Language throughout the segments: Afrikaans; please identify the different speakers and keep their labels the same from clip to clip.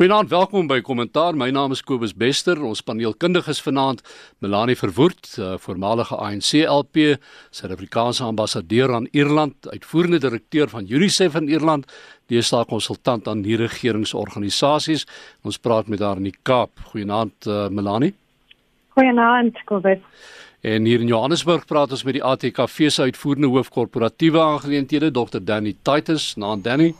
Speaker 1: Goeienaand, welkom by Kommentaar. My naam is Kobus Bester. Ons paneelkundiges vanaand, Melanie Verwoerd, uh, voormalige ANC-LP, Suid-Afrikaanse ambassadeur aan Ierland, uitvoerende direkteur van UNICEF in Ierland, deesdae konsultant aan die regeringsorganisasies. Ons praat met haar in die Kaap. Goeienaand, uh, Melanie.
Speaker 2: Goeienaand, Kobus.
Speaker 1: En hier in Johannesburg praat ons met die ATKV se uitvoerende hoof korporatiewe aangeleenthede, Dr. Danny Titus. Naam Danny.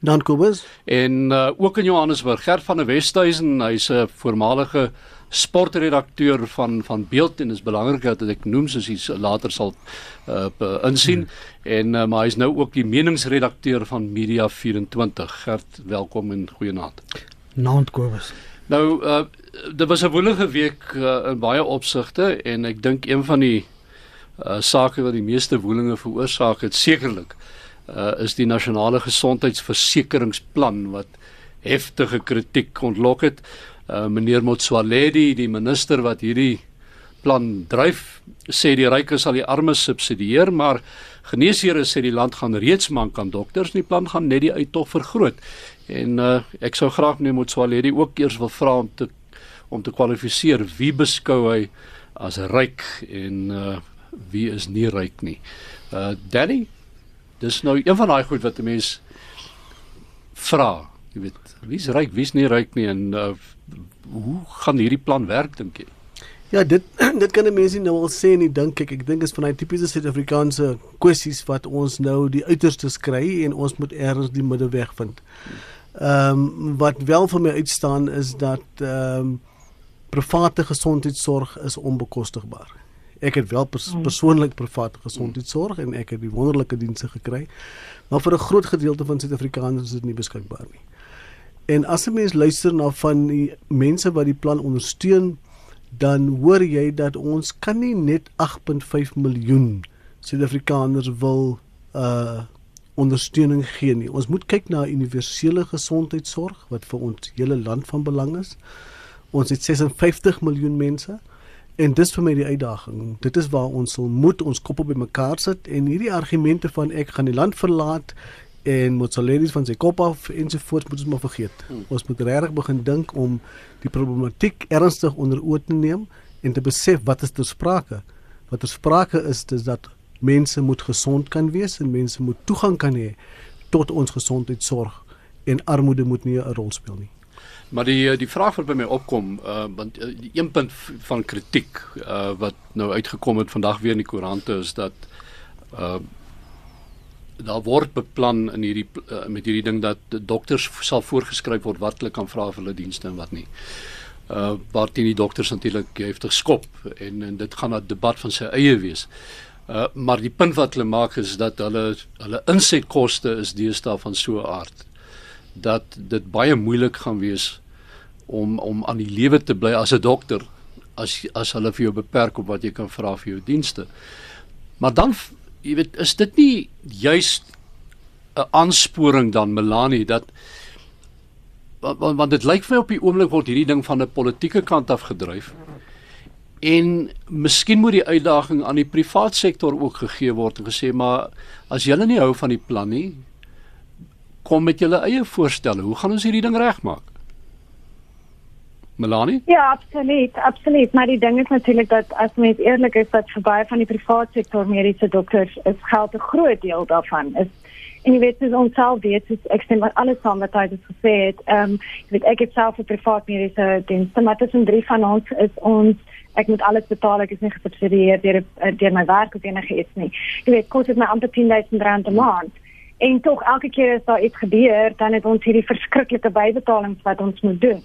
Speaker 3: Dan Kobus.
Speaker 1: En uh, ook in Johannesburg, Gert van der Westhuizen, hy's 'n voormalige sportredakteur van van Beeld en is belangrik dat ek noem soos hy later sal uh, insien hmm. en uh, maar hy's nou ook die meningsredakteur van Media 24. Gert, welkom en goeienaand.
Speaker 3: Naand Kobus.
Speaker 1: Nou uh dit was 'n woelige week uh, in baie opsigte en ek dink een van die uh sake wat die meeste woelinge veroorsaak het sekerlik uh, is die nasionale gesondheidsversekeringsplan wat heftige kritiek ontlok het. Uh, meneer Motsoaledi, die minister wat hierdie plan dryf, sê die rykes sal die armes subsidieer, maar geneesheere sê die land gaan reeds mank aan dokters, die plan gaan net die uittog vergroot. En uh, ek sou graag meneer Motsoaledi ook eers wil vra om te om te kwalifiseer wie beskou hy as ryk en uh, wie is nie ryk nie. Uh Danny, dis nou een van daai goed wat 'n mens vra, jy weet, wie's ryk, wie's nie ryk nie en uh, hoe gaan hierdie plan werk dink jy?
Speaker 3: Ja, dit dit kan 'n mens nie nou al sê nie, dink ek. Ek dink is van daai tipiese Suid-Afrikaanse kwessies wat ons nou die uiterstes kry en ons moet eers die middeweg vind. Ehm um, wat wel vir my uitstaan is dat ehm um, private gesondheidsorg is onbekostigbaar. Ek het wel pers mm. persoonlik private gesondheidsorg en ek het die wonderlike dienste gekry. Maar vir 'n groot gedeelte van Suid-Afrikaners is dit nie beskikbaar nie. En as 'n mens luister na van die mense wat die plan ondersteun, dan hoor jy dat ons kan nie net 8.5 miljoen Suid-Afrikaners wil uh ondersteuning gee nie. Ons moet kyk na universele gesondheidsorg wat vir ons hele land van belang is. Ons het 56 miljoen mense. En dis vir my die uitdaging. Dit is waar ons sal moet ons koppe bymekaar sit en hierdie argumente van ek gaan die land verlaat en salaries van sy kop af ensovoorts moet ons maar vergeet. Hmm. Ons moet regtig begin dink om die problematiek ernstig onder oë te neem en te besef wat is ter sprake. Wat ter sprake is dis dat mense moet gesond kan wees en mense moet toegang kan hê tot ons gesondheidsorg en armoede moet nie 'n rol speel nie.
Speaker 1: Maar die eh, die vraag wat by my opkom, uh want uh, die een punt van kritiek uh wat nou uitgekom het vandag weer in die koerante is dat uh daar word beplan in hierdie uh, met hierdie ding dat dokters sal voorgeskryf word wat hulle kan vra vir hulle dienste en wat nie. Uh waar die dokters natuurlik heftig skop en en dit gaan 'n debat van sy eie wees. Uh maar die punt wat hulle maak is dat hulle hulle insetkoste is deesdae van so 'n aard dat dit baie moeilik gaan wees om om aan die lewe te bly as 'n dokter as as hulle vir jou beperk op wat jy kan vra vir jou dienste. Maar dan jy weet is dit nie juist 'n aansporing dan Melanie dat want, want dit lyk vir my op die oomblik word hierdie ding van 'n politieke kant af gedryf. En miskien moet die uitdaging aan die privaat sektor ook gegee word en gesê maar as julle nie hou van die plan nie, kom met julle eie voorstelle. Hoe gaan ons hierdie ding regmaak? Melanie?
Speaker 2: Ja, absoluut, absoluut. Maar die ding is natuurlik dat as mens eerlik is dat vir baie van die private sektor mediese dokters is geld 'n groot deel daarvan. Is en jy weet dis ons self weet dis ek stem met alles saam wat hy het gesê het. Ehm um, jy weet ek het self 'n private mediese diens. Maar tussen drie van ons is ons ek moet alles betaal. Ek is nie gesubsidieer deur deur my werk of enige iets nie. Jy weet kos dit my amper 10000 rand 'n maand. En tog elke keer as daar iets gebeur, dan het ons hierdie verskriklike bybetalings wat ons moet doen.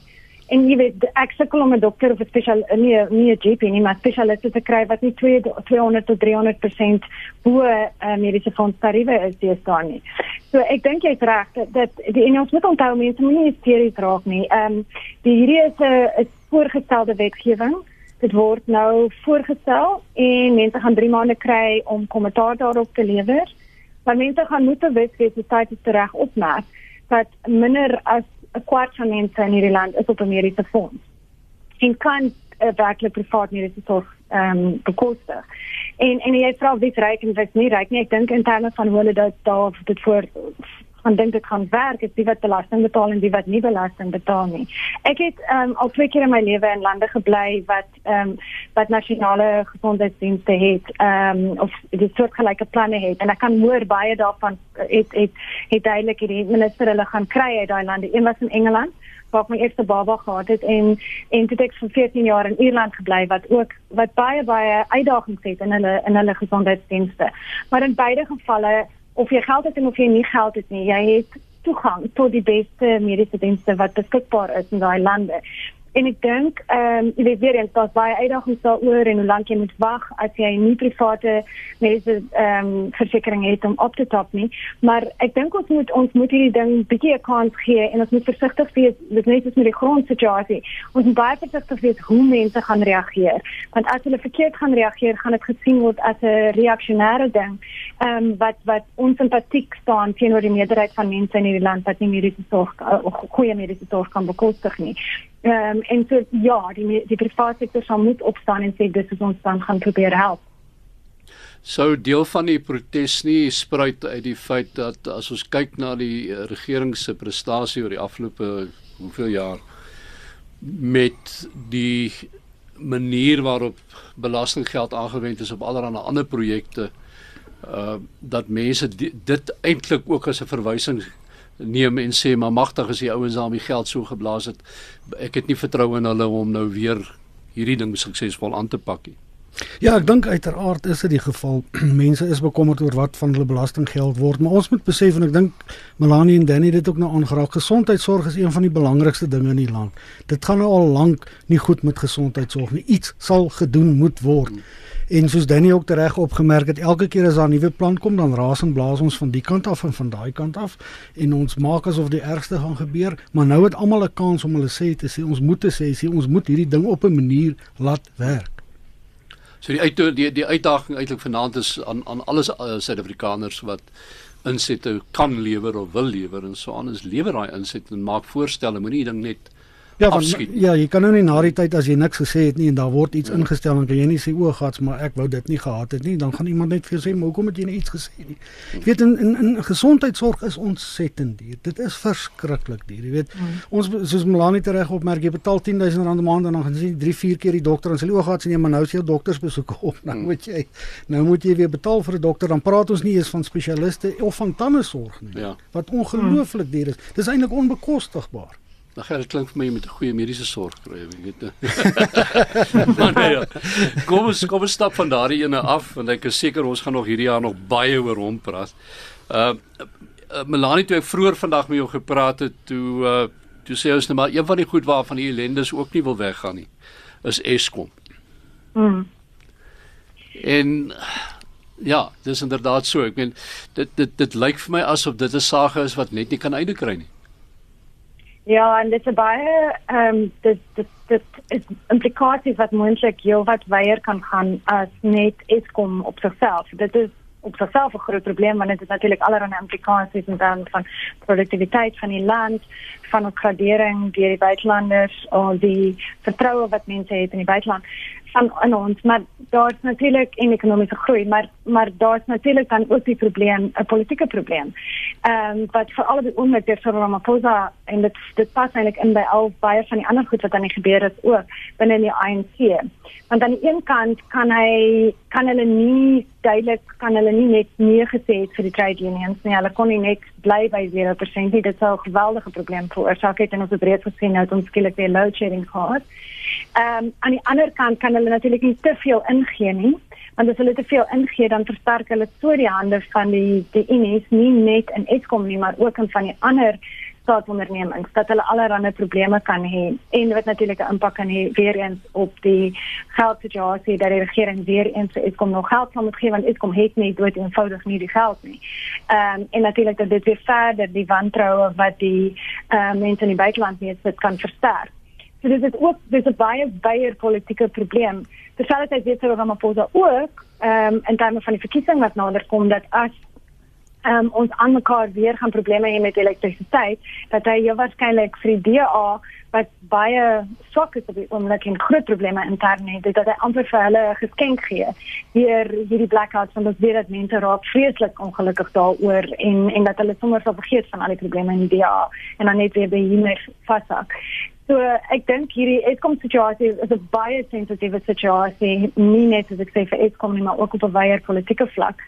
Speaker 2: En jy weet, ek sukkel om 'n dokter of 'n spesial nie nie 'n GP nie, maar spesialiste te kry wat nie 2 200 tot 300% bo uh, mediese fonds tariewe is daar nie. So ek dink jy's reg dat, dat die en ons moet onthou mense moet nie hysteries raak nie. Ehm um, die hierdie is 'n is voorgestelde wetgewing. Dit word nou voorgestel en mense gaan 3 maande kry om kommentaar daarop te lewer. Maar mense gaan moet bewus wees die tyd is reg opmerk dat minder as 'n kwart van mense in hierdie land is op 'n mediese fonds. En kan 'n uh, werklik privaat mediese sorg ehm um, bekostig. En en jy vra wie ryk en wie nie ryk nie. Ek dink in terme van hoe hulle dit daar dit voor gaan dink dit gaan werk is die wat belasting betaal en die wat nie belasting betaal nie. Ek het ehm um, al twee keer in my lewe in lande gebly wat ehm um, wat nasionale gesondheidsdienste het ehm um, of die soortgelyke planne het en ek kan hoor baie daarvan het het het duidelik hierdie minister hulle gaan kry uit daai lande. Een was in Engeland ek my eerste baba gehad het en en toe ek vir 14 jaar in Ierland gebly wat ook wat baie baie uitdagings het in hulle in hulle gesondheidsdienste. Maar in beide gevalle of jy geld het en of jy nie geld het nie, jy het toegang tot die beste mediese dienste wat beskikbaar is in daai lande. En ek dink ehm um, jy weet weer eens daar's baie uitdagings daaroor en hoe lank jy moet wag as jy nie private mediese ehm um, versekerings het om op te top nie. Maar ek dink ons moet ons moet hierdie ding bietjie 'n kans gee en ons moet versigtig wees met net met die grondsituasie. Ons moet baie versigtig wees hoe mense gaan reageer. Want as hulle verkeerd gaan reageer, gaan dit gesien word as 'n reaksionêre ding. Ehm um, wat wat onsimpatiek staan teenoor die meerderheid van mense in hierdie land wat nie mediese sorg of goeie mediese sorg kan bekostig nie. Ehm um, en so ja, die die private sektor sal moet opstaan en sê dis is ons dan gaan probeer help.
Speaker 1: So deel van die protes nie spruit uit die feit dat as ons kyk na die eh, regering se prestasie oor die afgelope hoeveel jaar met die manier waarop belastinggeld aangewend is op allerlei ander projekte uh dat mense dit eintlik ook as 'n verwysing neem en sê maar magtig is die ouens daarmee geld so geblaas het. Ek het nie vertroue in hulle om nou weer hierdie ding suksesvol aan te pak nie.
Speaker 4: Ja, ek dink uiteraard is dit die geval. Mense is bekommerd oor wat van hulle belastinggeld word, maar ons moet besef en ek dink Melanie en Danny het dit ook nou aangeraak. Gesondheidsorg is een van die belangrikste dinge in die land. Dit gaan nou al lank nie goed met gesondheidsorg nie. Iets sal gedoen moet word. Hmm. En soos Danny ook reg opgemerk het, elke keer as daar 'n nuwe plan kom, dan raas en blaas ons van die kant af en van daai kant af en ons maak asof die ergste gaan gebeur, maar nou het almal 'n kans om hulle sê te sê ons moet te sê, sê ons moet hierdie ding op 'n manier laat werk.
Speaker 1: So die uit die die uitdaging eintlik vanaand is aan aan alles uh, Suid-Afrikaners wat insette kan lewer of wil lewer en so aan is lewer daai insette en maak voorstelle, moenie ding net
Speaker 4: Ja, van, ja, jy kan nou nie na die tyd as jy niks gesê het nie en daar word iets ja. ingestel en kan jy nie sê o, gats, maar ek wou dit nie gehad het nie, dan gaan iemand net vir jou sê, "Maar hoekom het jy nie iets gesê nie?" Jy weet in in, in gesondheidsorg is ontsettend duur. Dit is verskriklik duur. Jy weet, mm. ons soos Melanie tereg opmerk, jy betaal 10000 rand 'n maand en dan gaan jy 3, 4 keer die dokter en sê, "O, gats, nee, maar nou is jou doktersbesoeke op." Nou mm. moet jy nou moet jy weer betaal vir 'n dokter. Dan praat ons nie eens van spesialiste of van tandesorg nie. Ja. Wat ongelooflik duur is. Dis eintlik onbekostigbaar.
Speaker 1: Dan gaan dit klink vir my met 'n goeie mediese sorg kry, ek weet nie. maar nee. Ja. Kom ons kom ons stap van daardie ene af want ek is seker ons gaan nog hierdie jaar nog baie oor hom praat. Uh, uh Melanie toe ek vroeër vandag met jou gepraat het toe uh toe sê ons net maar een van die goed waarvan die ellendes ook nie wil weggaan nie is Eskom. Mm. En ja, dis inderdaad so. Ek meen dit dit dit lyk vir my asof dit 'n saak is wat net nie kan einde kry nie.
Speaker 2: Ja, en dit is baie ehm um, dit dit dit is implikasies wat moontlik heel wat weier kan gaan as net Eskom op sigself. Dit is op sigself 'n groot probleem want dit het natuurlik allerlei implikasies in terme van produktiwiteit van die land, van ons gradering deur die buitelanders of die vertroue wat mense het in die buiteland van in ons maar daar's natuurlik 'n ekonomiese groei maar maar daar's natuurlik dan ook die probleem 'n politieke probleem. Ehm um, wat vir al die oomblik deur Ramaphosa en dit dit pas eintlik in by al baie van die ander goed wat aan die gebeur het ook binne die ANC. Want aan die een kant kan hy kan hulle nie duidelik kan hulle nie net nee gesê het vir die trade unions nie. Hulle kon nie net bly by 0% nie. Dit sou 'n geweldige probleem veroorsaak het en ons het reeds gesien nou dat ons skielik weer load shedding gehad. Ehm um, aan die ander kant kan hulle natuurlik nie te veel ingee nie, want as hulle te veel ingee dan versterk hulle so die hande van die die unies nie net in Eskom nie, maar ook in van die ander staatsondernemings dat hulle allerlei probleme kan hê en wat natuurlik 'n impak kan hê weer eens op die geldsituasie dat die regering weer eens Eskom nog geld kan moet gee want Eskom het nie dood eenvoudig nie die geld nie. Ehm um, en natuurlik dat dit weer verder die wantroue wat die ehm uh, mense in die buiteland mee het kan versterk. So dit is ook dis 'n baie baie politieke probleem. Terselfdertyd weet Cyril Ramaphosa ook ehm um, in terme van die verkiesing wat nader kom dat as um, ons aan mekaar weer gaan probleme hê met elektrisiteit, dat hy heel waarskynlik vir die DA wat baie swak is op die oomblik en groot probleme intern het, dat hy amper vir hulle 'n geskenk gee deur hierdie blackouts want ons weet dat mense raak vreeslik ongelukkig daaroor en en dat hulle sommer sal vergeet van al die probleme in die DA en dan net weer by hiermee vashak. So ek dink hierdie Eskom situasie is 'n baie sensitiewe situasie, nie net as ek sê vir Eskom nie, maar ook op 'n wyeer politieke vlak.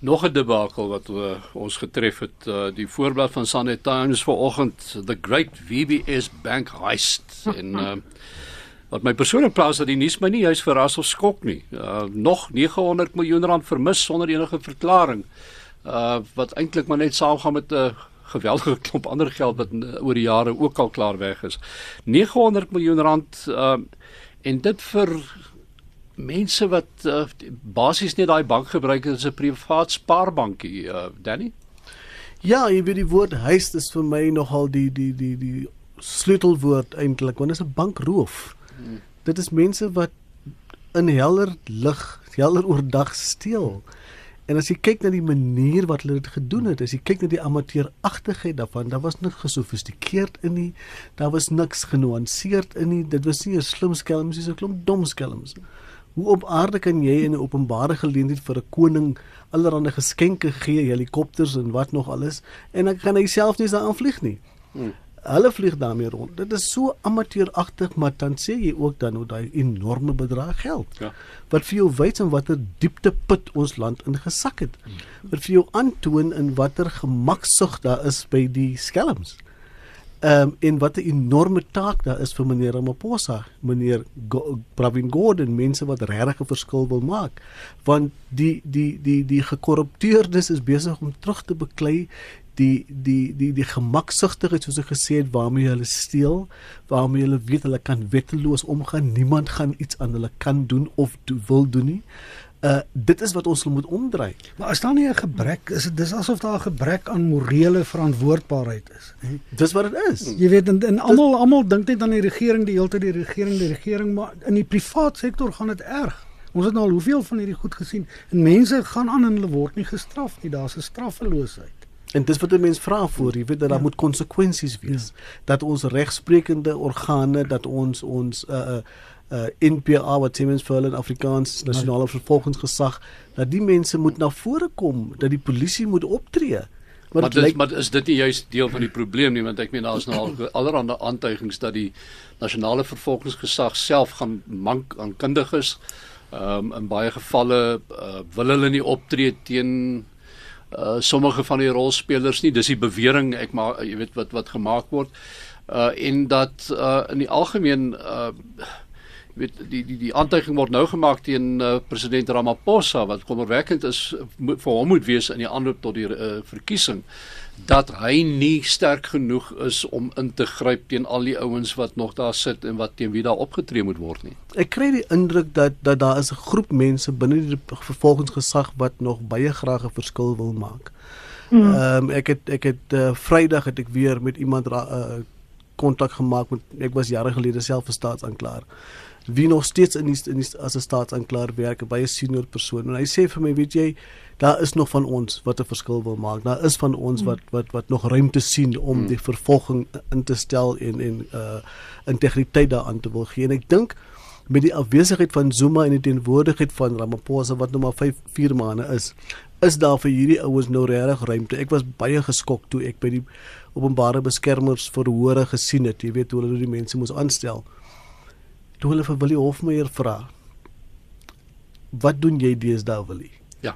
Speaker 1: Nog 'n debakel wat uh, ons getref het, uh, die voorblad van Sunday Times vanoggend, the great VBS bank heist en uh, wat my persoonlik plaas dat die nuus my nie juis verras of skok nie. Uh, nog 900 miljoen rand vermis sonder enige verklaring. Uh, wat eintlik maar net saamgaan met 'n uh, geweldige klomp ander geld wat uh, oor die jare ook al klaar weg is. 900 miljoen rand uh, en dit vir mense wat uh, basies net daai bank gebruik as 'n privaat spaarbankie, uh, Danny?
Speaker 3: Ja, jy weet die woord huis is vir my nogal die die die die sleutelwoord eintlik, want dit is 'n bankroof. Hmm. Dit is mense wat in helder lig, helder oordag steel. En as jy kyk na die manier wat hulle dit gedoen het, as jy kyk na die amateuragtigheid daarvan, daar was niks gesofistikeerd in nie. Daar was niks genuanceerd in nie. Dit was nie 'n slim skelms, dis 'n klomp dom skelms. Hoe op aarde kan jy in 'n openbare geleentheid vir 'n koning allerlei geskenke gee, helikopters en wat nog alles en dan kan hy self nie daar aanvlieg nie. Hmm. Hulle vlieg daarmee rond. Dit is so amateuragtig, maar dan sê jy ook dan hoe daai enorme bedrag geld. Ja. Wat vir jou wys in watter diepte put ons land ingesak het. Hmm. Wat vir jou aantoon in watter gemaksug daar is by die skelms. Ehm um, en wat 'n enorme taak daar is vir meneer Ramaphosa, meneer Go Pravin Gordhan, mense wat regtig 'n verskil wil maak. Want die die die die gekorrupteerdes is besig om terug te beklei die die die die gemaksugtigheid soos ek gesê het waarmee hulle steel, waarmee hulle weet hulle kan wetteloos omgaan, niemand gaan iets aan hulle kan doen of do, wil doen nie uh dit is wat ons moet omdry.
Speaker 4: Maar as daar nie 'n gebrek is, dis asof daar 'n gebrek aan morele verantwoordbaarheid is, hè.
Speaker 3: Dis wat dit is.
Speaker 4: Jy weet en, en almal almal dink net aan die regering, die hele tyd die regering, die regering, maar in die privaat sektor gaan dit erg. Ons het nou al hoeveel van hierdie goed gesien en mense gaan aan en hulle word nie gestraf nie. Daar's 'n straffeloosheid.
Speaker 3: En dis wat 'n mens vra voor, jy weet dat daar ja. moet konsekwensies wees. Ja. Dat ons regsprekende organe, dat ons ons uh uh uh NPA wat Siemens vir hulle in Afrikaans nasionale vervolgingsgesag dat die mense moet na vore kom dat die polisie moet optree.
Speaker 1: Maar, maar, dit, lyk, maar is dit nie juist deel van die probleem nie want ek meen daar is nou al allerlei aantuigings dat die nasionale vervolgingsgesag self gaan mank aan kundiges. Ehm um, in baie gevalle uh, wil hulle nie optree teen uh sommige van die rolspelers nie. Dis die bewering ek maar jy weet wat wat gemaak word. Uh en dat uh in die algemeen uh weet die die die aantuiging word nou gemaak teen uh, president Ramaphosa wat kommerwekkend is moet, vir hom moet wees in die aanloop tot die uh, verkiesing dat hy nie sterk genoeg is om in te gryp teen al die ouens wat nog daar sit en wat teen wie daar opgetree moet word nie.
Speaker 3: Ek kry die indruk dat dat daar is 'n groep mense binne die vervolgingsgesag wat nog baie graag 'n verskil wil maak. Hmm. Ehm mm. um, ek het ek het uh, Vrydag het ek weer met iemand kontak uh, gemaak met ek was jare gelede self 'n staatsanklaer wie nog steeds in die, in die as 'n staatsanklaer werk, baie senior persoon en hy sê vir my, weet jy, daar is nog van ons wat 'n verskil wil maak. Daar is van ons wat wat wat nog ruimte sien om die vervolging in te stel en en uh integriteit daaraan te wil gee. En ek dink met die afwesigheid van Zuma en die teenwoordigheid van Ramaphosa wat nou maar 5 4 maande is, is daar vir hierdie ouens nou regtig ruimte. Ek was baie geskok toe ek by die openbare beskermers verhore gesien het. Jy weet hoe hulle die mense moes aanstel toe hulle vir Willie Hofmeyer vra wat doen jy deesdae Willie?
Speaker 1: Ja.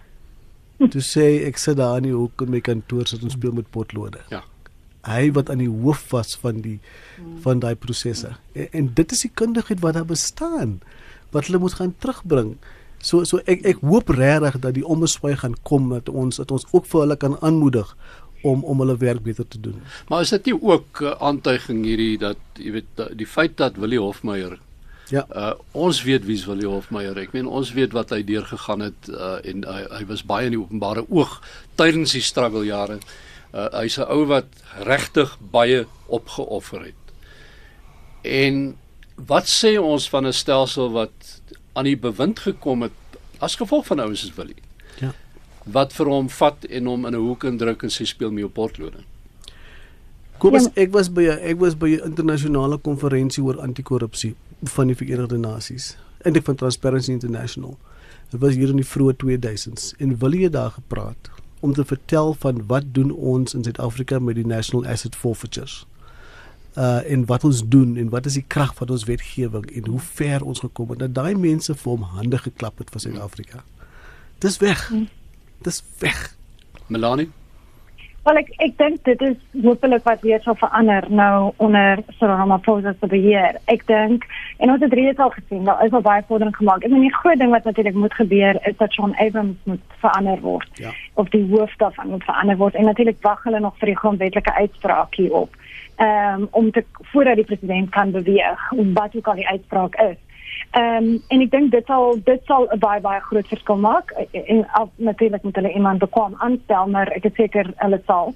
Speaker 3: Toe sê ek sit daar in die hoek in my kantoor sit ons speel met potlode.
Speaker 1: Ja.
Speaker 3: Hy wat aan die hoof was van die van daai prosesse. En, en dit is die kundigheid wat daar bestaan wat hulle moet gaan terugbring. So so ek ek hoop regtig dat die ombeswaai gaan kom dat ons dat ons ook vir hulle kan aanmoedig om om hulle werk beter te doen.
Speaker 1: Maar is dit nie ook aantuiging hierdie dat jy weet die feit dat Willie Hofmeyer
Speaker 3: Ja.
Speaker 1: Uh ons weet wie's Willie Hofmeyer. Ek meen ons weet wat hy deurgegaan het uh en hy, hy was baie in die openbare oog tydens die struggle jare. Uh hy's 'n ou wat regtig baie opgeoffer het. En wat sê ons van 'n stelsel wat aan die bewind gekom het as gevolg van ouens soos Willie?
Speaker 3: Ja.
Speaker 1: wat vir hom vat en hom in 'n hoek indruk en sê speel mee op potlode.
Speaker 3: Kobus, ja. ek was by ek was by 'n internasionale konferensie oor anti-korrupsie van die Verenigde Nasies. Eintlik van Transparency International. Dit was hier in die vroeë 2000s en wil jy daar gepraat om te vertel van wat doen ons in Suid-Afrika met die National Asset Forfeitures? Uh en wat ons doen en wat is die krag van ons wetgewing en hoe ver ons gekom het. Dat daai mense vir hom hande geklap het vir Suid-Afrika. Dis weg. Hmm. Dis weg.
Speaker 1: Melanie
Speaker 2: Wel ek ek dink dit is hopelik wat weer sal verander nou onder Cyril Ramaphosa se beheer. Ek dink en ons het reeds al gesien daar is al baie vordering gemaak. Ek meen die groot ding wat natuurlik moet gebeur is dat John Abrams moet verander word. Ja. Of die hoof daarvan moet verander word en natuurlik wag hulle nog vir die grondwetlike uitspraak hierop. Ehm um, om te voordat die president kan beweeg wat ook al die uitspraak is. Ehm um, en ek dink dit sal dit sal 'n baie baie groot verskil maak en natuurlik moet hulle iemand bekwam aanstel maar ek is seker hulle sal.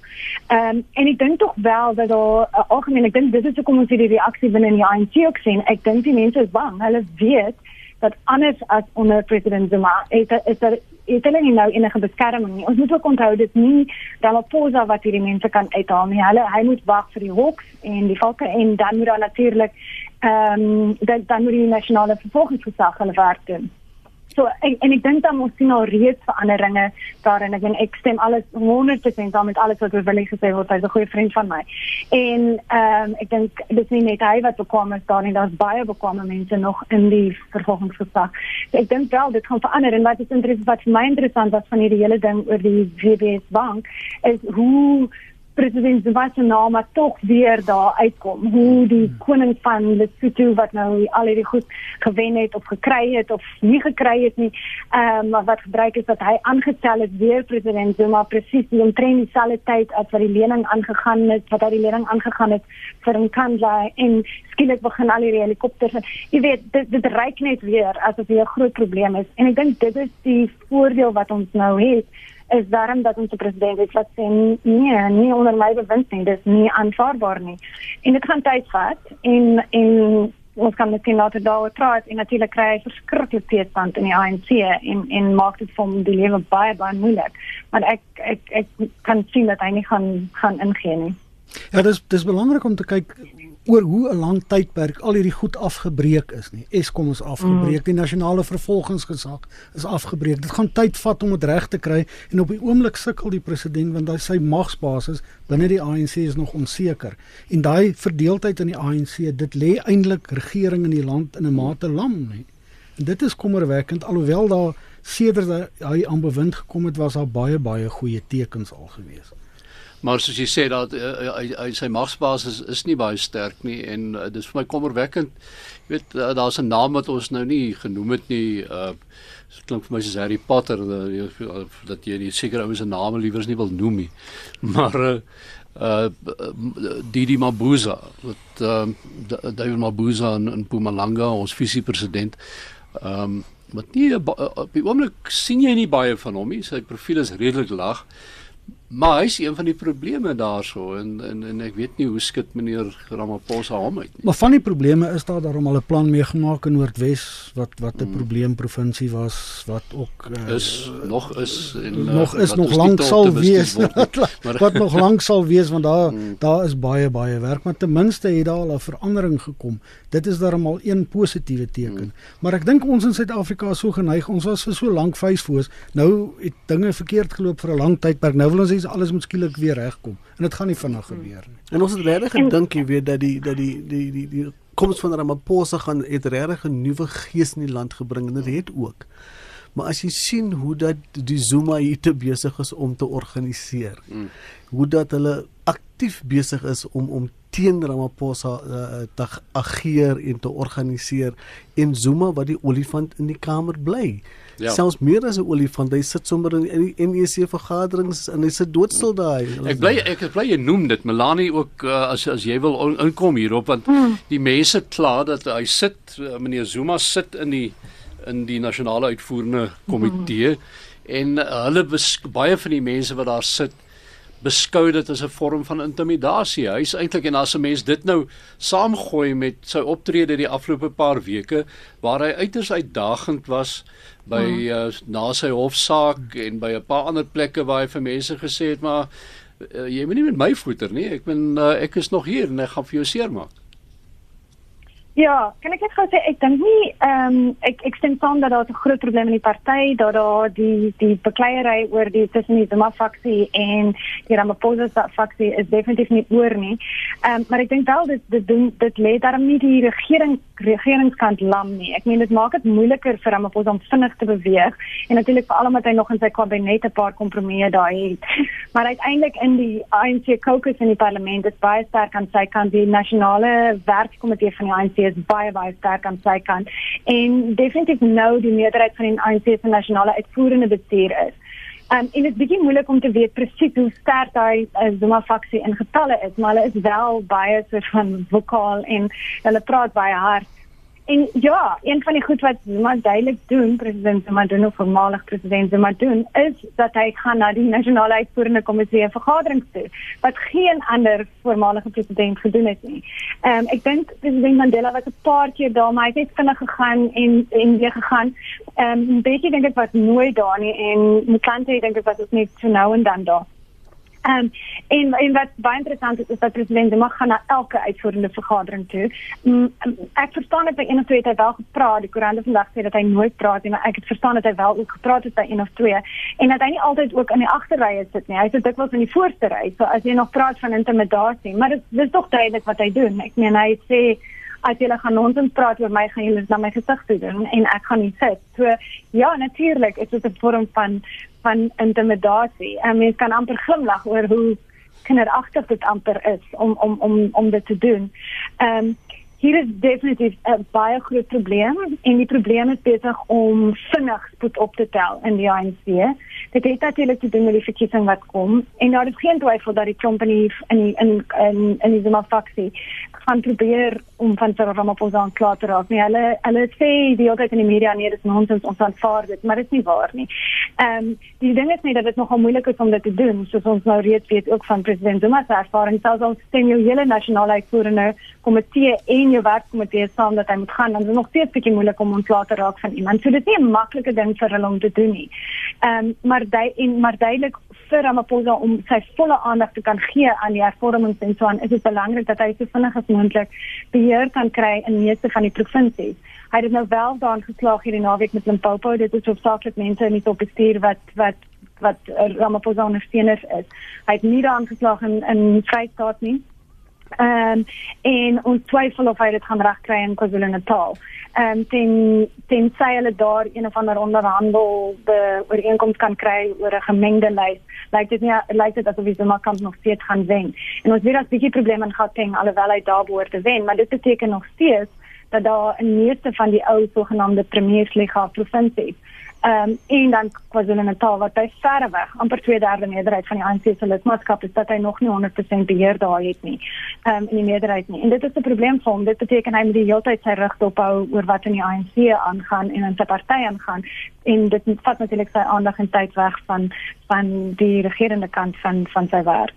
Speaker 2: Ehm um, en ek dink tog wel dat daar uh, algemeen ek dink dit is hoekom ons hierdie reaksie binne die ANC ook sien. Ek dink die mense is bang. Hulle weet dat anders as onder president Zuma is is daar is hulle nie nou enige beskerming nie. Ons moet ook onthou dit nie Ramaphosa wat hierdie mense kan uithaal nie. Hulle hy moet wag vir die hoks en die valke en dan moet daar natuurlik ehm um, dan dan moet die nasionale vervolgingsgesag hulle werk doen. So en, en ek dink dan ons sien al reeds veranderinge daarin. Ek en ek stem alles 100% saam met alles wat Willie gesê het. Hy's 'n goeie vriend van my. En ehm um, ek dink dis nie net hy wat bekwam is daar nie. Daar's baie bekwame mense nog in die vervolgingsgesag. So ek dink wel dit gaan verander en wat is interessant wat vir my interessant was van hierdie hele ding oor die WBS bank is hoe president Zuma se naam maar tog weer daar uitkom. Hoe die hmm. koning van Lesotho wat nou al hierdie goed gewen het of gekry het of nie gekry het nie. Ehm um, maar wat gebruik is dat hy aangestel het weer president Zuma presies die omtrent dieselfde tyd as wat die lening aangegaan het, wat hy die lening aangegaan het vir Nkandla en skielik begin al die helikopters. Jy weet dit dit reik net weer asof dit 'n groot probleem is. En ek dink dit is die voordeel wat ons nou het is daarom dat ons president het wat sê nee, nie onder my bewind nie, dis nie aanvaarbaar nie. En dit gaan tyd vat en en ons kan net nou te daar praat en natuurlik kry hy verskriklik teestand in die ANC en en maak dit vir hom die lewe baie baie moeilik. Maar ek ek ek kan sien dat hy nie gaan gaan ingee nie.
Speaker 4: Ja, dis dis belangrik om te kyk oor hoe 'n lang tydperk al hierdie goed afgebreek is nie. Eskom is afgebreek, mm. die nasionale vervolgingsgesag is afgebreek. Dit gaan tyd vat om dit reg te kry en op die oomblik sukkel die president want hy sy magsbasis binne die ANC is nog onseker. En daai verdeeldheid in die ANC, dit lê eintlik regering in die land in 'n mate lam nie. En dit is kommerwekkend alhoewel daar sedert hy aan bewind gekom het was daar baie baie goeie tekens al gewees.
Speaker 1: Maar soos jy sê dat uh, hy, hy sy magsbasis is, nie baie sterk nie en uh, dis vir my kommerwekkend. Jy weet uh, daar's 'n naam wat ons nou nie genoem het nie. Uh dit klink vir my soos Harry Potter uh, dat jy die sekere ouens se name liewer nie wil noem nie. Maar uh uh Didi Mabuza wat uh David Mabuza in, in Mpumalanga ons visie president ehm um, wat nie op die oomblik sien jy nie baie van hom nie sy profiel is redelik laag Maar hy is een van die probleme daarso en, en en ek weet nie hoe skit meneer Ramaphosa hom uit nie.
Speaker 4: Maar van die probleme is daar daarom al 'n plan meegemaak in Noordwes wat wat 'n hmm. probleemprovinsie was wat ook
Speaker 1: uh, is nog is en
Speaker 4: nog is nog lank sal wees wat, wat nog lank sal wees want daar hmm. daar is baie baie werk maar ten minste het daar al 'n verandering gekom. Dit is daarom al een positiewe teken. Hmm. Maar ek dink ons in Suid-Afrika is so geneig ons was vir so lank vuisfoos. Nou het dinge verkeerd geloop vir 'n lang tydperk. Nou wil ons presies alles moet skielik weer regkom en dit gaan nie vinnig gebeur nie.
Speaker 3: En ons het regtig gedink jy weet dat die dat die die die die koms van Ramaphosa gaan het regtig 'n nuwe gees in die land gebring en dit het ook. Maar as jy sien hoe dat die Zuma hier te besig is om te organiseer. Mm. Hoe dat hulle aktief besig is om om teen Ramaphosa uh, te ageer en te organiseer en Zuma wat die olifant in die kamer bly. Ja. Selfs meer as 'n olifant, hy sit sommer in die NEC vergaderings en hy sit doodstil daai.
Speaker 1: Ek bly ek bly jy noem dit Melanie ook uh, as as jy wil inkom hierop want hmm. die mense kla dat hy sit uh, meneer Zuma sit in die in die nasionale uitvoerende komitee hmm. en uh, hulle baie van die mense wat daar sit beskou dit as 'n vorm van intimidasie. Hy's eintlik en as 'n mens dit nou saamgooi met sy optrede die afgelope paar weke waar hy uiters uitdagend was by hmm. uh, na sy hofsaak en by 'n paar ander plekke waar hy vir mense gesê het maar uh, jy moenie met my voeter nie. Ek ben uh, ek is nog hier en ek gaan vir jou seermaak.
Speaker 2: Ja, kan ek net gou sê ek dink nie ehm um, ek ek stem saam dat daar 'n groot probleem in die party dat daar die die bekleierery oor die tussen die Zuma faksie en die Ramaphosa faksie is definitief nie oor nie. Ehm um, maar ek dink wel dit dit doen dit lê daarom nie die regering regeringskant lam nie. Ek meen dit maak dit moeiliker vir Ramaphosa om vinnig te beweeg en natuurlik vir almal wat hy nog in sy kabinet 'n paar kompromieë daai het. Maar uiteindelik in die ANC caucus in die parlement is baie sterk aan sy kant die nasionale werkskomitee van die ANC is baie baie sterk aan sy kant en definitief nou die meerderheid van die ANC se nasionale uitvoerende bestuur is. Um, en dit is bietjie moeilik om te weet presies hoe sterk daai uh, Zuma faksie in getalle is, maar hulle is wel baie so van vokaal en hulle praat baie hard. En ja, een van die goed wat Zuma duidelik doen, president Zuma doen of voormalig president Zuma doen, is dat hy gaan na die nasionale uitvoerende komitee vergaderings toe wat geen ander voormalige president gedoen het nie. Ehm um, ek dink president Mandela was 'n paar keer daar, maar hy het vinnig gegaan en en weer gegaan. Ehm um, bietjie dink ek was nooit daar nie en Mkante dink ek was ook net so nou en dan daar. Ehm um, en en wat baie interessant is is dat president Zuma gaan na elke uitvoerende vergadering toe. Um, ek verstaan dat by een of twee hy wel gepraat. Die koerante vandag sê dat hy nooit praat nie, maar ek het verstaan dat hy wel ook gepraat het by een of twee en dat hy nie altyd ook in die agterrye sit nie. Hy sit dikwels in die voorste ry. So as jy nog praat van intimidasie, maar dit dis tog duidelik wat hy doen. Ek meen hy sê as jy gaan ons praat oor my gaan jy net na my gesig toe doen en ek gaan nie sit. So ja, natuurlik is dit 'n vorm van van intimidasie. En mens kan amper glimlag oor hoe kinderagtig dit amper is om om om om dit te doen. Ehm um, hier is definitief 'n baie groot probleem en die probleem is besig om vinnig spoed op te tel in die ANC. Dit het natuurlik te doen met die verkiesing wat kom en daar is geen twyfel dat die company in in in in, in die Zuma faksie gaan probeer om van Cyril Ramaphosa aan klaar te raak. Nee, hulle hulle sê die hele tyd in die media nee, dit is nonsens, ons aanvaar dit, maar dit is nie waar nie. Ehm um, die ding is net dat dit nogal moeilik is om dit te doen, soos ons nou reeds weet ook van president Zuma se ervaring, selfs al stem jou hele nasionale uitvoerende komitee en jou werkkomitee saam dat hy moet gaan, dan is dit nog steeds bietjie moeilik om ontslae te raak van iemand. So dit is nie 'n maklike ding vir hulle om te doen nie. Ehm um, maar dui en maar duidelik vir Ramaphosa om sy volle aandag te kan gee aan die hervormings en so aan, is dit belangrik dat hy so vinnig as moontlik beheer kan kry in meeste van die provinsies. Hy het nou wel daan geslaag hierdie naweek met Limpopo. Dit is hoofsaaklik mense in die topbestuur wat wat wat Ramaphosa ondersteuners is. Hy het nie daan geslaag in in Vrystaat nie. Um, en ons twyfel of hy dit gaan regkry in KwaZulu-Natal. Ehm um, ten ten sy hulle daar een of ander onderhandel be ooreenkoms kan kry oor 'n gemengde lys. Lyk dit nie lyk dit asof sommer kan nog steeds gaan wen. En ons weet dat bietjie probleme in Gauteng alhoewel hy daar behoort te wen, maar dit beteken nog steeds dat daar in meeste van die ou sogenaamde premiersliga provinsies Um, en dan KwaZulu-Natal wat by verre weg amper 2/3 meerderheid van die ANC se lidmaatskap is dat hy nog nie 100% beheer daar het nie. Ehm um, in die meerderheid nie. En dit is 'n probleem vir hom. Dit beteken hy moet die hele tyd sy rug dophou oor wat in die ANC aangaan en in sy party aangaan en dit vat natuurlik sy aandag en tyd weg van van die regerende kant van van sy werk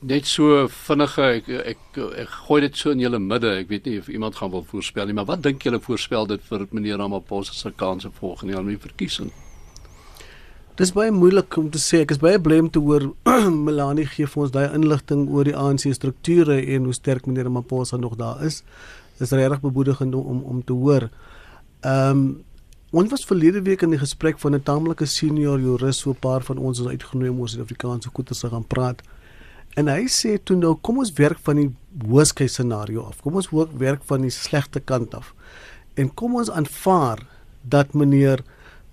Speaker 1: net so vinnige ek, ek ek gooi dit so in julle midde. Ek weet nie of iemand gaan wil voorspel nie, maar wat dink julle voorspel dit vir meneer Ramaphosa se kanse volgende jaar met die verkiesing?
Speaker 3: Dis baie moeilik om te sê. Ek is baie bly om te hoor Melanie gee vir ons daai inligting oor die ANC strukture en hoe sterk meneer Ramaphosa nog daar is. Dis regtig bemoedigend om om te hoor. Ehm um, ons was verlede week in die gesprek van 'n tamelike senior jurist so 'n paar van ons is uitgenooi om oor Suid-Afrikaanse goeie te gaan praat. En hy sê toe nou kom ons werk van die worst-case scenario af. Kom ons werk van die slegste kant af. En kom ons aanvaar dat meneer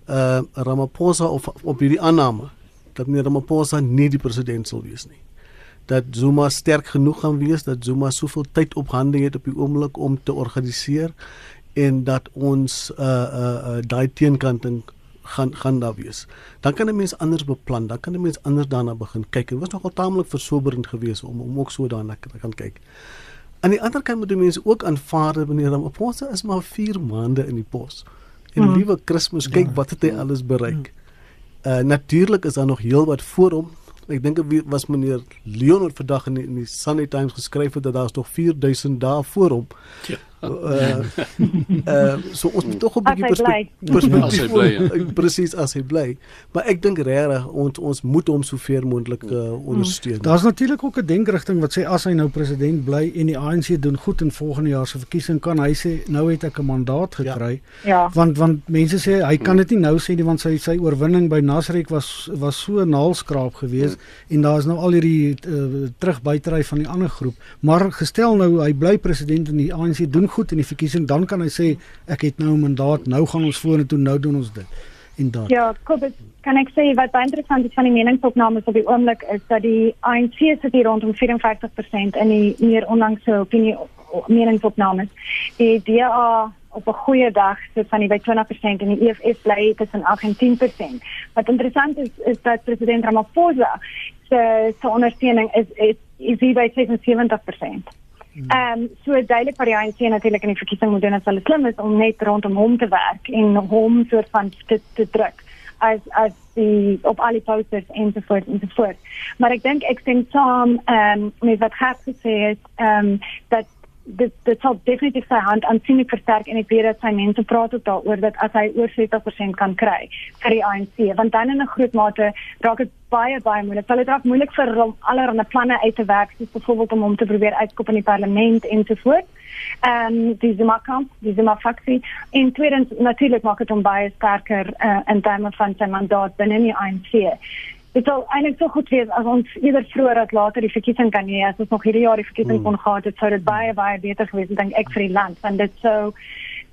Speaker 3: uh Ramaphosa of op hierdie aanname dat meneer Ramaphosa nie die president sal wees nie. Dat Zuma sterk genoeg gaan wees dat Zuma soveel tyd op hande het op die oomblik om te organiseer en dat ons uh uh, uh daai teenkanting gaan gaan daar wees. Dan kan 'n mens anders beplan, dan kan 'n mens anders daarna begin kyk. Dit was nogal taamlik versoberend geweest om om ook so daarna te kan kyk. Aan die ander kant moet die mense ook aanvaar wanneer hom op ons is maar 4 maande in die pos. En hmm. liewe Kersfees kyk ja. wat het hy alles bereik. Uh natuurlik is daar nog heel wat voor hom. Ek dink dit was meneer Leon wat vandag in die, in die Sunday Times geskryf het dat daar nog 4000 dae voor hom. Ja. Uh, uh so ons moet tog 'n bietjie perspektief bly. Ja. Presies as hy bly. Maar ek dink regtig ons ons moet hom so ver moontlik uh, ondersteun.
Speaker 4: Daar's natuurlik ook 'n denkrigting wat sê as hy nou president bly en die ANC doen goed in volgende jaar se verkiesing kan hy sê nou het ek 'n mandaat gekry.
Speaker 2: Ja. ja.
Speaker 4: Want want mense sê hy kan dit nie nou sê nie want sy sy oorwinning by Nasrek was was so naalskraap geweest mm. en daar is nou al hierdie uh, terugbuitery van die ander groep. Maar gestel nou hy bly president en die ANC doen goed in die verkiesing, dan kan hy sê ek het nou 'n mandaat, nou gaan ons vorentoe, nou doen ons dit. En dan
Speaker 2: Ja, Kobus, kan ek sê wat baie interessant is van die meningsopnames op die oomblik is dat die ANC sit hier rondom 54% in die meer onlangse opinie meningsopnames. Die DA op 'n goeie dag sit van die by 20% en die EFF bly tussen 8 en 10%. Wat interessant is is dat president Ramaphosa se se ondersteuning is is is hier by 77%. Ehm um, so duidelik vir die ANC natuurlik in die verkiesing moet doen as hulle slim is om net rondom hom te werk en hom soort van te, te druk as as die op al die posters en so voort en so voort. Maar ek dink ek stem saam ehm um, met wat Gert gesê het ehm um, dat dit dit sal definitief sy hand aansienlik versterk en ek weet dat sy mense praat ook daaroor dat as hy oor 70% kan kry vir die ANC want dan in 'n groot mate raak dit baie baie moeilik. Hulle draak moeilik vir hom allerlei planne uit te werk soos byvoorbeeld om hom te probeer uitskop in die parlement en so voort. Ehm die Zuma kamp, die Zuma faksie en tweedens natuurlik maak dit hom baie sterker uh, in terme van sy mandaat binne die ANC dit sal eintlik so goed wees as ons eerder vroeër as later die verkiesing kan hê as ons nog hierdie jaar die verkiesing hmm. kon gehad het sou dit baie baie beter gewees het dink ek vir die land want dit sou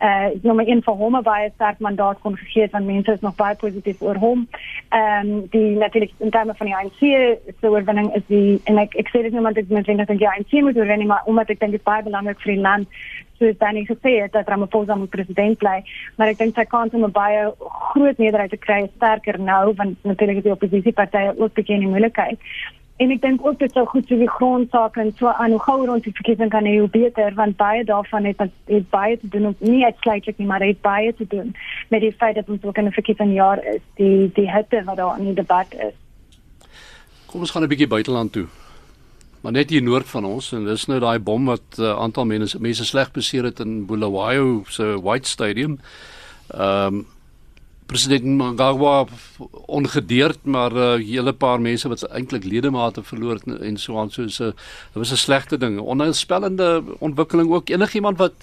Speaker 2: uh nou maar in vir hom baie sterk mandaat kon gegee het want mense is nog baie positief oor hom. Ehm um, die natuurlik in terme van die ANC se oorwinning is die en ek ek sê dit nie omdat ek net dink dat die ANC moet oorwin maar omdat ek dink dit is baie belangrik vir die land soos Danny gesê het dat Ramaphosa moet president bly, maar ek dink sy kans om 'n baie groot meerderheid te kry is sterker nou want natuurlik is die oppositiepartye ook begin in moeilikheid. En ek dink ook dit sou goed so die grondsaak en so aan hoe gouer ons die verkiesing kan hê hoe beter want baie daarvan het het baie te doen nie uitsluitlik nie maar het baie te doen met die feit dat ons ook in 'n verkiesing jaar is die die hitte wat daar in die debat is.
Speaker 1: Kom ons gaan 'n bietjie buiteland toe maar net hier noord van ons en dis nou daai bom wat 'n uh, aantal mense mense sleg beseer het in Bulawayo se White Stadium. Ehm um, president Mnangagwa ongedeerd maar 'n uh, hele paar mense wat eintlik ledemate verloor het en so aan so 'n uh, dit was 'n slegte ding. Onheilspellende ontwikkeling ook enigiemand wat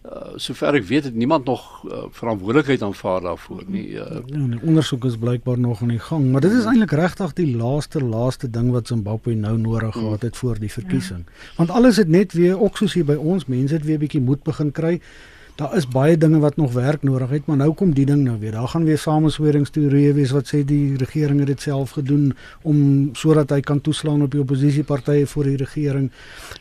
Speaker 1: Uh, sover ek weet het niemand nog uh, verantwoordelikheid aanvaar daarvoor nie. Uh,
Speaker 4: ja, die ondersoek is blykbaar nog aan die gang, maar dit is eintlik regtig die laaste laaste ding wat Zimbabwe nou nodig mm. gehad het voor die verkiesing. Ja. Want alles het net weer ook soos hier by ons mense het weer 'n bietjie moed begin kry. Daar is baie dinge wat nog werk nodig het, maar nou kom die ding nou weer. Daar gaan weer samesweringsteorieë wees wat sê die regering het dit self gedoen om sodat hy kan toeslaan op die oppositiepartye voor die regering.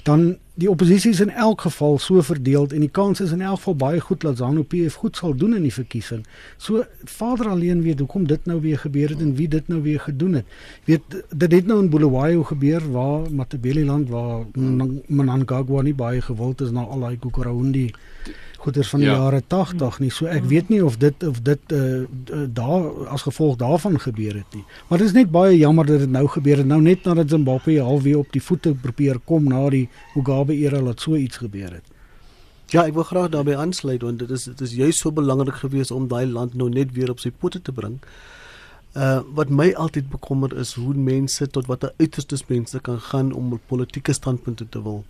Speaker 4: Dan die oppositie is in elk geval so verdeel en die kans is in elk geval baie goed dat Zanu PF goed sal doen in die verkiesing. So Vader alleen weet hoekom dit nou weer gebeur het en wie dit nou weer gedoen het. Weet dit het nou in Bulawayo gebeur waar Matabele land waar Mnangagwa nie baie gewild is na al daai Kokorahundi goeders van die ja. jare 80 nie. So ek weet nie of dit of dit uh, daar as gevolg daarvan gebeur het nie. Maar dit is net baie jammer dat dit nou gebeur het nou net nadat Zimbabwe halfweg op die voete probeer kom na die Mugabe era laat so iets gebeur het.
Speaker 3: Ja, ek wil graag daarbey aansluit want dit is dit is juist so belangrik geweest om daai land nou net weer op sy pote te bring. Uh wat my altyd bekommer is hoe mense tot watter uiterstes mense kan gaan om 'n politieke standpunt te wil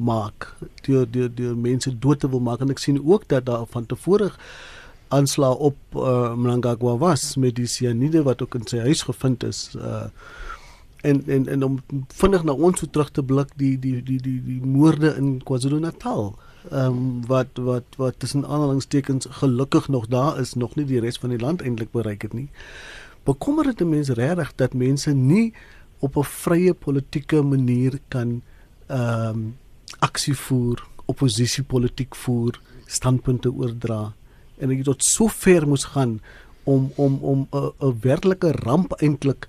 Speaker 3: maak deur deur deur mense dood te wil maak. En ek sien ook dat daar van tevore aanslag op uh, Mnangagwa was met die cyanide wat ook in sy huis gevind is uh, en en en om vinnig na ons toe terug te blik die die die die die moorde in KwaZulu-Natal ehm um, wat wat wat tussen aanhalingstekens gelukkig nog daar is nog nie die res van die land eintlik bereik het nie bekommer dit mense regtig dat mense nie op 'n vrye politieke manier kan ehm um, aksie voer, oppositiepolitiek voer, standpunte oordra en ek het tot so ver moes gaan om om om 'n 'n werklike ramp eintlik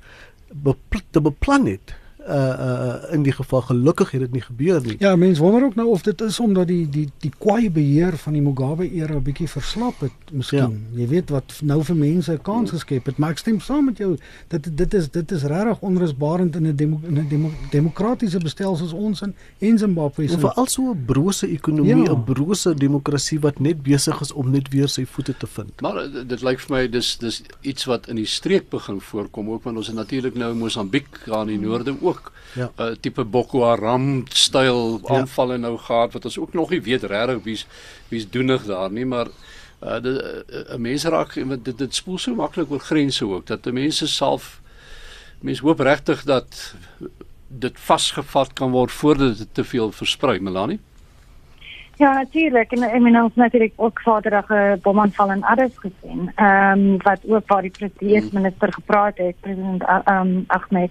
Speaker 3: bepl te beplan het uh uh in die geval gelukkig het dit nie gebeur nie.
Speaker 4: Ja, mense wonder ook nou of dit is omdat die die die kwaai beheer van die Mugabe era 'n bietjie verslap het, miskien. Ja. Jy weet wat nou vir mense 'n kans geskep het, maar ek stem saam met jou. Dit dit is dit is regtig onrusbarend in 'n demo, in 'n demo, demokratiese bestelsel soos ons in en Zimbabwe.
Speaker 3: So veral so 'n brose ekonomie, 'n ja. brose demokrasie wat net besig is om net weer sy voete te vind.
Speaker 1: Maar dit, dit lyk vir my dis dis iets wat in die streek begin voorkom ook want ons het natuurlik nou Mosambiek daar in die noorde ook ook ja. uh, tipe Boko Haram styl aanvalle ja. nou gehad wat ons ook nog nie weet regtig wie's wie's doenig daar nie maar uh, die uh, mense raak dit dit spoel so maklik oor grense ook dat mense self mense hoop regtig dat dit vasgevat kan word voordat dit te veel versprei Melanie
Speaker 2: Ja, natuurlijk. En ik ben ons natuurlijk ook zaterdag een bomaanval in Addis gezien. Um, wat ook waar die eerste-minister mm. gepraat heeft, president um, Ahmed.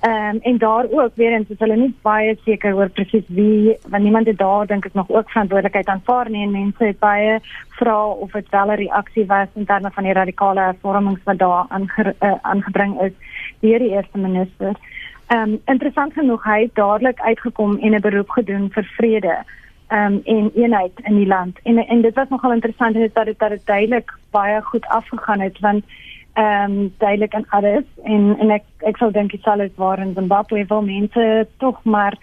Speaker 2: Ehm um, en daar ook weer eens is hulle nie baie seker oor presies wie want niemand het daar dink ek nog ook verantwoordelikheid aanvaar nie en mense het baie vra of dit wel 'n reaksie was in terme van die radikale hervormings wat daar aange, uh, aangebring is deur die eerste minister. Ehm um, interessant genoeg hy het dadelik uitgekom en 'n beroep gedoen vir vrede um, en eenheid in die land. En en dit was nogal interessant dat dit dat dit duidelik baie goed afgegaan het want um, duidelik en alles en en ek ek sou dink dit sal waar in Zimbabwe wil mense tog maar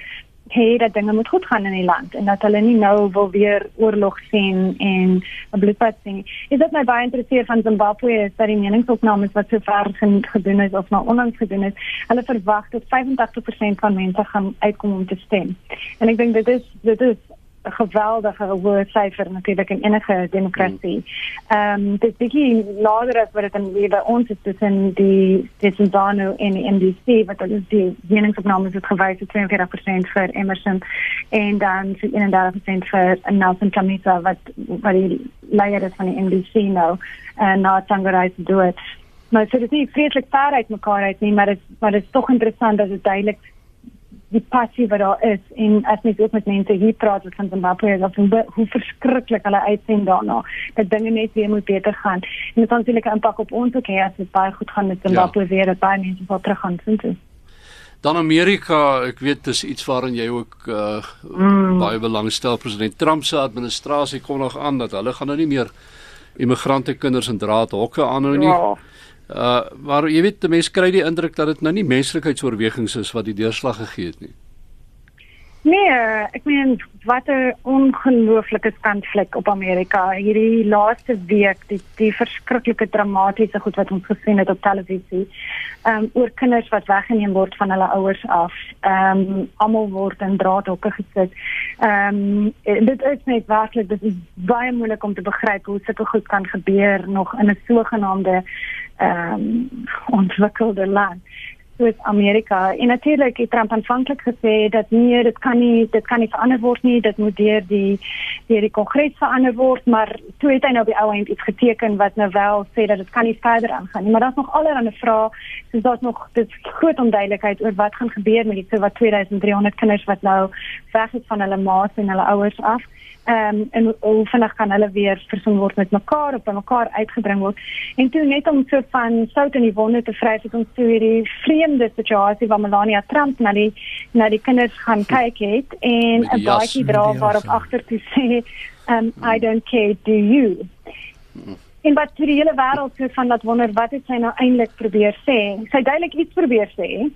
Speaker 2: hey dat dinge moet goed gaan in die land en dat hulle nie nou wil weer oorlog sien en 'n bloedbad sien. Is dit my baie interesseer van Zimbabwe is dat die meningsopnames wat so ver gedoen is of nou onlangs is, hulle verwag dat 85% van mense gaan uitkom om te stem. En ek dink dit is dit is 'n geweldige hoë syfer natuurlik in enige demokrasie. Ehm um, dit bietjie laer as wat dit in wie by ons is tussen die Tsitsano en die MDC wat dan die meningsopnames het gewys het 42% vir Emerson en dan 31% vir Nelson Chamisa wat wat die leier is van die MDC nou en nou Tsangarai se doen. Maar so dit is nie vreeslik ver uit mekaar uit nie, maar dit maar dit is tog interessant dat dit duidelik die passie wat daar is en as mens ook met mense hier praat wat van Zimbabwe is of hoe, hoe verskriklik hulle uitsien daarna dat dinge net weer moet beter gaan en dit natuurlik 'n impak op ons ook hê as dit baie goed gaan met Zimbabwe ja. weer dat baie mense wil terug gaan sien toe.
Speaker 1: Dan Amerika, ek weet dis iets waarin jy ook uh, mm. baie belangstel president Trump se administrasie kom nog aan dat hulle gaan nou nie meer immigrante kinders in draadhokke aanhou nie. Ja. Uh maar jy weet mense kry die indruk dat dit nou nie menslike-oorwegings is wat die deurslag gegee het nie.
Speaker 2: Nee, ek meen wat 'n ongelooflike skandvlek op Amerika. Hierdie laaste week, die die verskriklike dramatiese goed wat ons gesien het op televisie. Ehm um, oor kinders wat weggeneem word van hulle ouers af. Ehm um, almal word in draadhokke gesit. Ehm um, dit is net werklik dit is baie moeilik om te begryp hoe sulke goed kan gebeur nog in 'n sogenaamde ehm um, ontwikkelde land soos Amerika. En natuurlik het Trump aanvanklik gesê dat nee, dit kan nie dit kan nie verander word nie, dit moet deur die deur die kongres verander word, maar toe het hy nou op die ou end iets geteken wat nou wel sê dat dit kan nie verder aangaan nie. Maar daar's nog allerlei vrae, soos daar's nog dit groot onduidelikheid oor wat gaan gebeur met die so wat 2300 kinders wat nou weg is van hulle ma's en hulle ouers af ehm um, en hoe vinnig kan hulle weer versoen word met mekaar of by mekaar uitgebring word. En toe net om so van sout in die wonde te vry het ons toe hierdie vreemde situasie waar Melania Trump na die na die kinders gaan kyk het en 'n baadjie dra waarop agter toe sê um I don't care do you. En wat die hele wêreld so van laat wonder wat het sy nou eintlik probeer sê? Sy duidelik iets probeer sê.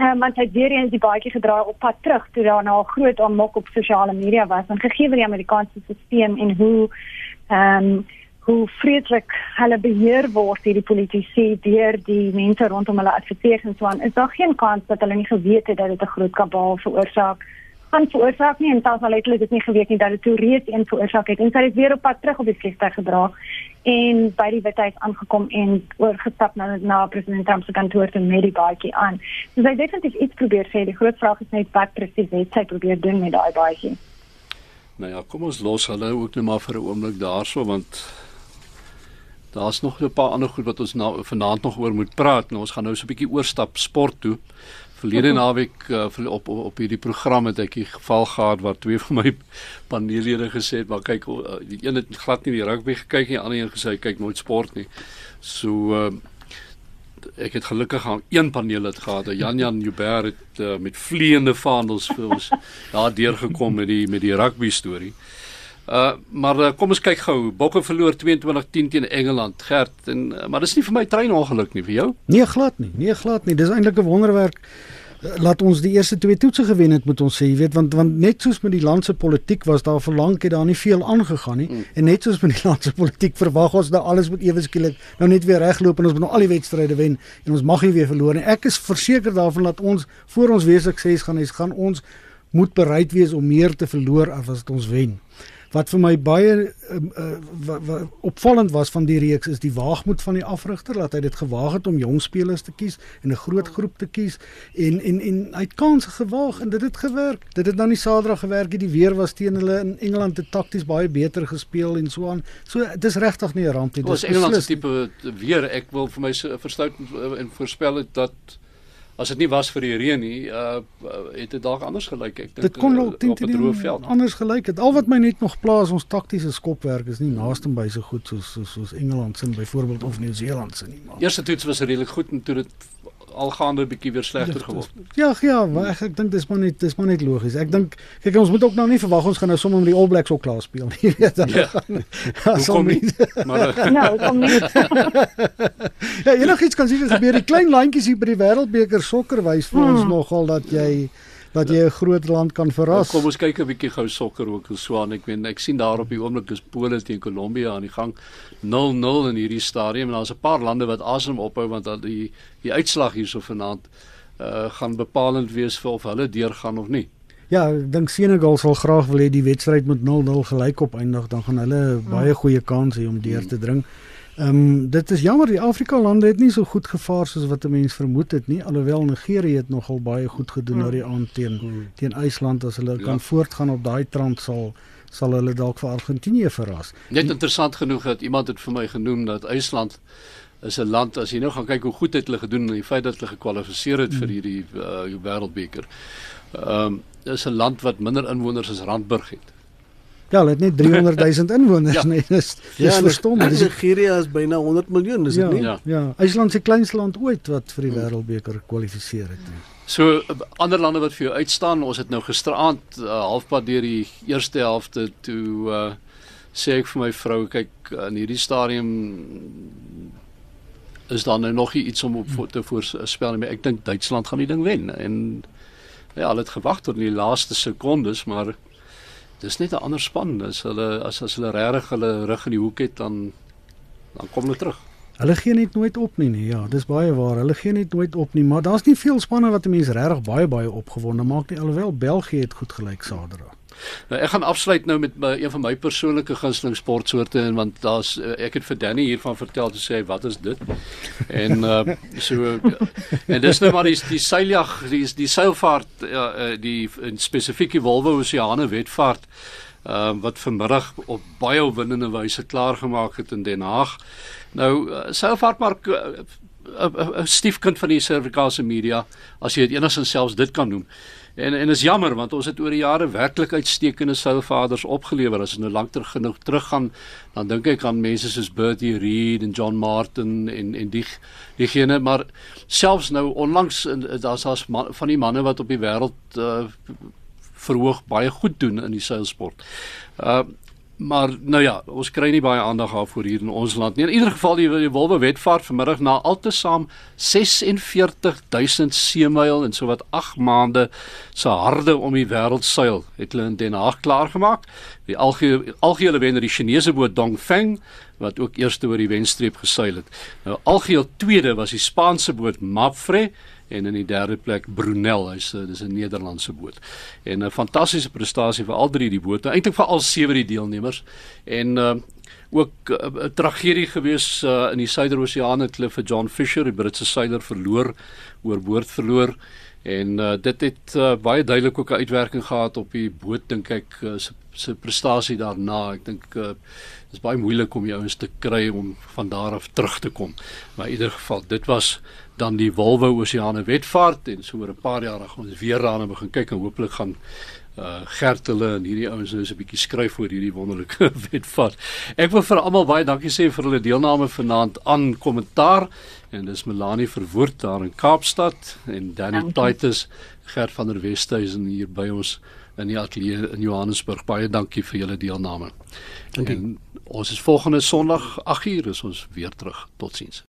Speaker 2: Um, want hy het weer eens die baadjie gedra op pad terug toe daar nou 'n groot aanmok op sosiale media was. En gegee word die Amerikaanse stelsel en hoe ehm um, hoe vreeslik hulle beheer word deur die politici deur die mense rondom hulle adverteerders en so aan is daar geen kans dat hulle nie geweet het dat dit 'n groot kabaal veroorsaak gaan veroorsaak nie en selfs al het hulle dit nie geweet nie dat dit toe reeds een veroorsaak het en sy het weer op pad terug op die vliegtuig gedra en by die Withuis aangekom en oorgestap na na president Trump se kantoor te met die baadjie aan. So sy definitief iets probeer sê. Die groot vraag is net wat presies het sy probeer doen met daai baadjie.
Speaker 1: Nou ja, kom ons los hulle ook net maar vir 'n oomblik daarso want daar's nog 'n paar ander goed wat ons nou vanaand nog oor moet praat. Nou ons gaan nou so 'n bietjie oorstap sport toe. Verlede naweek uh, op, op op hierdie program het ek 'n geval gehad waar twee van my paneellede gesê het maar kyk uh, die een het glad nie die rugby gekyk nie, die ander een gesê kyk nooit sport nie. So uh, ek het gelukkig aan een paneel het gehad. Jan Jan Joubert het uh, met vleiende vaandels vir ons daar deurgekom met die met die rugby storie. Uh maar uh, kom ons kyk gou. Bokke verloor 22-10 teen Engeland. Gert en uh, maar dis nie vir my treinongeluk nie vir jou?
Speaker 4: Nee, glad nie. Nee, glad nie. Dis eintlik 'n wonderwerk laat ons die eerste twee toetse gewen het moet ons sê jy weet want want net soos met die land se politiek was daar verlang het daar nie veel aangegaan nie mm. en net soos met die land se politiek verwag ons dat alles moet ewe skielik nou net weer regloop en ons moet nou al die wedstryde wen en ons mag nie weer verloor nie ek is verseker daarvan dat ons voor ons weer sukses gaan hê gaan ons moet bereid wees om meer te verloor as wat ons wen wat vir my baie uh, uh, opvallend was van die reeks is die waagmoed van die afrigter dat hy dit gewaag het om jong spelers te kies en 'n groot groep te kies en en en hy het kanse gewaag en dit het gewerk. Dit het nou nie Saterdag gewerk nie. Die weer was teen hulle in Engeland het takties baie beter gespeel en so aan. So dis regtig nie 'n ramp nie.
Speaker 1: Dis Engeland se tipe weer. Ek wil vir my verstout en voorspel het dat as dit nie was vir die reën nie, uh het dit dalk anders gelyk. Ek
Speaker 4: dink dit kon uh, op 'n droë veld anders gelyk het. Al wat my net nog plaas ons taktiese skopwerk is nie naaste by so goed soos soos, soos Engeland se byvoorbeeld of Nieu-Seeland se nie.
Speaker 1: Maar. Eerste toets was redelik goed en toe dit algaande 'n bietjie weer slegter geword.
Speaker 4: Ja, ja, maar ek, ek dink dis maar net dis maar net logies. Ek dink kyk ons moet ook nou nie verwag ons gaan nou sommer met die All Blacks ook klaar speel nie. Jy weet. Ja.
Speaker 1: Kom nie. Maar
Speaker 2: nou, kom nie.
Speaker 4: ja, enigiets kan sien gebeur. Die klein landjies hier by die Wêreldbeker sokker wys vir ons hmm. nogal dat jy dat jy 'n groot land kan verras.
Speaker 1: Kom ons kyk 'n bietjie gou sokker ook in Swaan. Ek weet ek sien daar op die oomblik is Pole teen Kolombia aan die gang 0-0 in hierdie stadium en daar's 'n paar lande wat asem ophou want dat die die uitslag hierso vanaand uh gaan bepalend wees vir of hulle deurgaan of nie.
Speaker 4: Ja, ek dink Senegal sal graag wil hê die wedstryd moet 0-0 gelyk op eindig, dan gaan hulle baie goeie kans hê om deur te dring. Hmm. Ehm um, dit is jammer die Afrika lande het nie so goed gevaar soos wat 'n mens vermoed het nie alhoewel Nigerië het nogal baie goed gedoen na die aand teen hmm. teen IJsland as hulle ja. kan voortgaan op daai trant sal sal hulle dalk vir Argentinië verras.
Speaker 1: Net interessant genoeg dat iemand het vir my genoem dat IJsland is 'n land as jy nou gaan kyk hoe goed het hulle gedoen en die feit dat hulle gekwalifiseer het vir hmm. hierdie uh, wêreldbeker. Ehm um, is 'n land wat minder inwoners as Randburg het.
Speaker 4: Ja, hulle het net 300 000 inwoners, ja. nee, dis dis
Speaker 3: ja, verstom. Dis Nigeria is byna 100 miljoen, is dit
Speaker 4: ja,
Speaker 3: nie?
Speaker 4: Ja. Ja, IJsland se kleinste land ooit wat vir die Wêreldbeker kwalifiseer het. Nie.
Speaker 1: So ander lande wat vir jou uitstaan, ons het nou gisteraand uh, halfpad deur die eerste helfte toe uh, sê ek vir my vrou, kyk in hierdie stadium is daar nou nog iets om op te voorspel nie. Ek dink Duitsland gaan die ding wen en ja, hulle het gewag tot in die laaste sekondes, maar dis net 'n ander span as hulle as as hulle regtig hulle rug in die hoek het dan dan kom hulle terug.
Speaker 4: Hulle gee net nooit op nie nie. Ja, dis baie waar. Hulle gee net nooit op nie, maar daar's nie veel spanne wat 'n mens regtig baie baie opgewonde maak nie. Alhoewel België het goed gelyk Saterdag.
Speaker 1: Nou ek gaan afsluit nou met my, een van my persoonlike gunsteling sportsoorte en want daar's eh, ek het vir Danny hiervan vertel te sê wat is dit? En uh so en dis nou maar die die seiljag, die die seilvaart uh, die spesifieke Volvo Oseane wetvaart uh wat vanmiddag op baie opwindende wyse klaar gemaak het in Den Haag. Nou uh, seilvaart maar 'n stiefkind van die Suid-Afrikaanse media as jy dit enigstens selfs dit kan noem. En en is jammer want ons het oor die jare werklik uitstekende seilvaders opgelewer. As ons nou lank genoeg teruggaan, dan dink ek aan mense soos Bertie Reed en John Martin en en die diegene, maar selfs nou onlangs daar's daar's van die manne wat op die wêreld uh, verhoog baie goed doen in die seilsport. Uh maar nou ja, ons kry nie baie aandag daarvoor hier in ons land nie. In ieder geval die, Wolwe wetvaart vanmiddag na altesaam 46000 seemyl en sowat 8 maande se harde om die wêreld seil het hulle in Den Haag klaar gemaak. Die algehele wenner die Chinese boot Dongfeng wat ook eerste oor die wenstreep geseil het. Nou algeheel tweede was die Spaanse boot Mapfre en in die derde plek Brunel, hy's eh, dis 'n Nederlandse boot. En 'n fantastiese prestasie vir al drie die bote, eintlik vir al sewe die deelnemers. En uh ook eh, 'n uh, tragedie gewees uh, in die Suider-Oseaan het hulle vir John Fisher, die Britse seiler verloor, oorboord verloor. En uh, dit het uh, baie duidelik ook 'n uitwerking gehad op die boot dink ek uh, se se prestasie daarna. Ek dink uh, dit is baie moeilik om jou eens te kry om van daar af terug te kom. Maar in ieder geval, dit was dan die Volvo Oseane wetvaart en so oor 'n paar jaar gaan ons weer daarna begin kyk en hooplik gaan uh Gert hulle en hierdie ouens nou so 'n bietjie skryf oor hierdie wonderlike wetvat. Ek wil vir almal baie dankie sê vir hulle deelname vanaand aan kommentaar en dis Melanie Verwoerd daar in Kaapstad en Danny Titus Gert van der Westhuizen hier by ons in die ateljee in Johannesburg. Baie dankie vir julle deelname.
Speaker 3: Dankie.
Speaker 1: En ons is volgende Sondag 8uur is ons weer terug. Totsiens.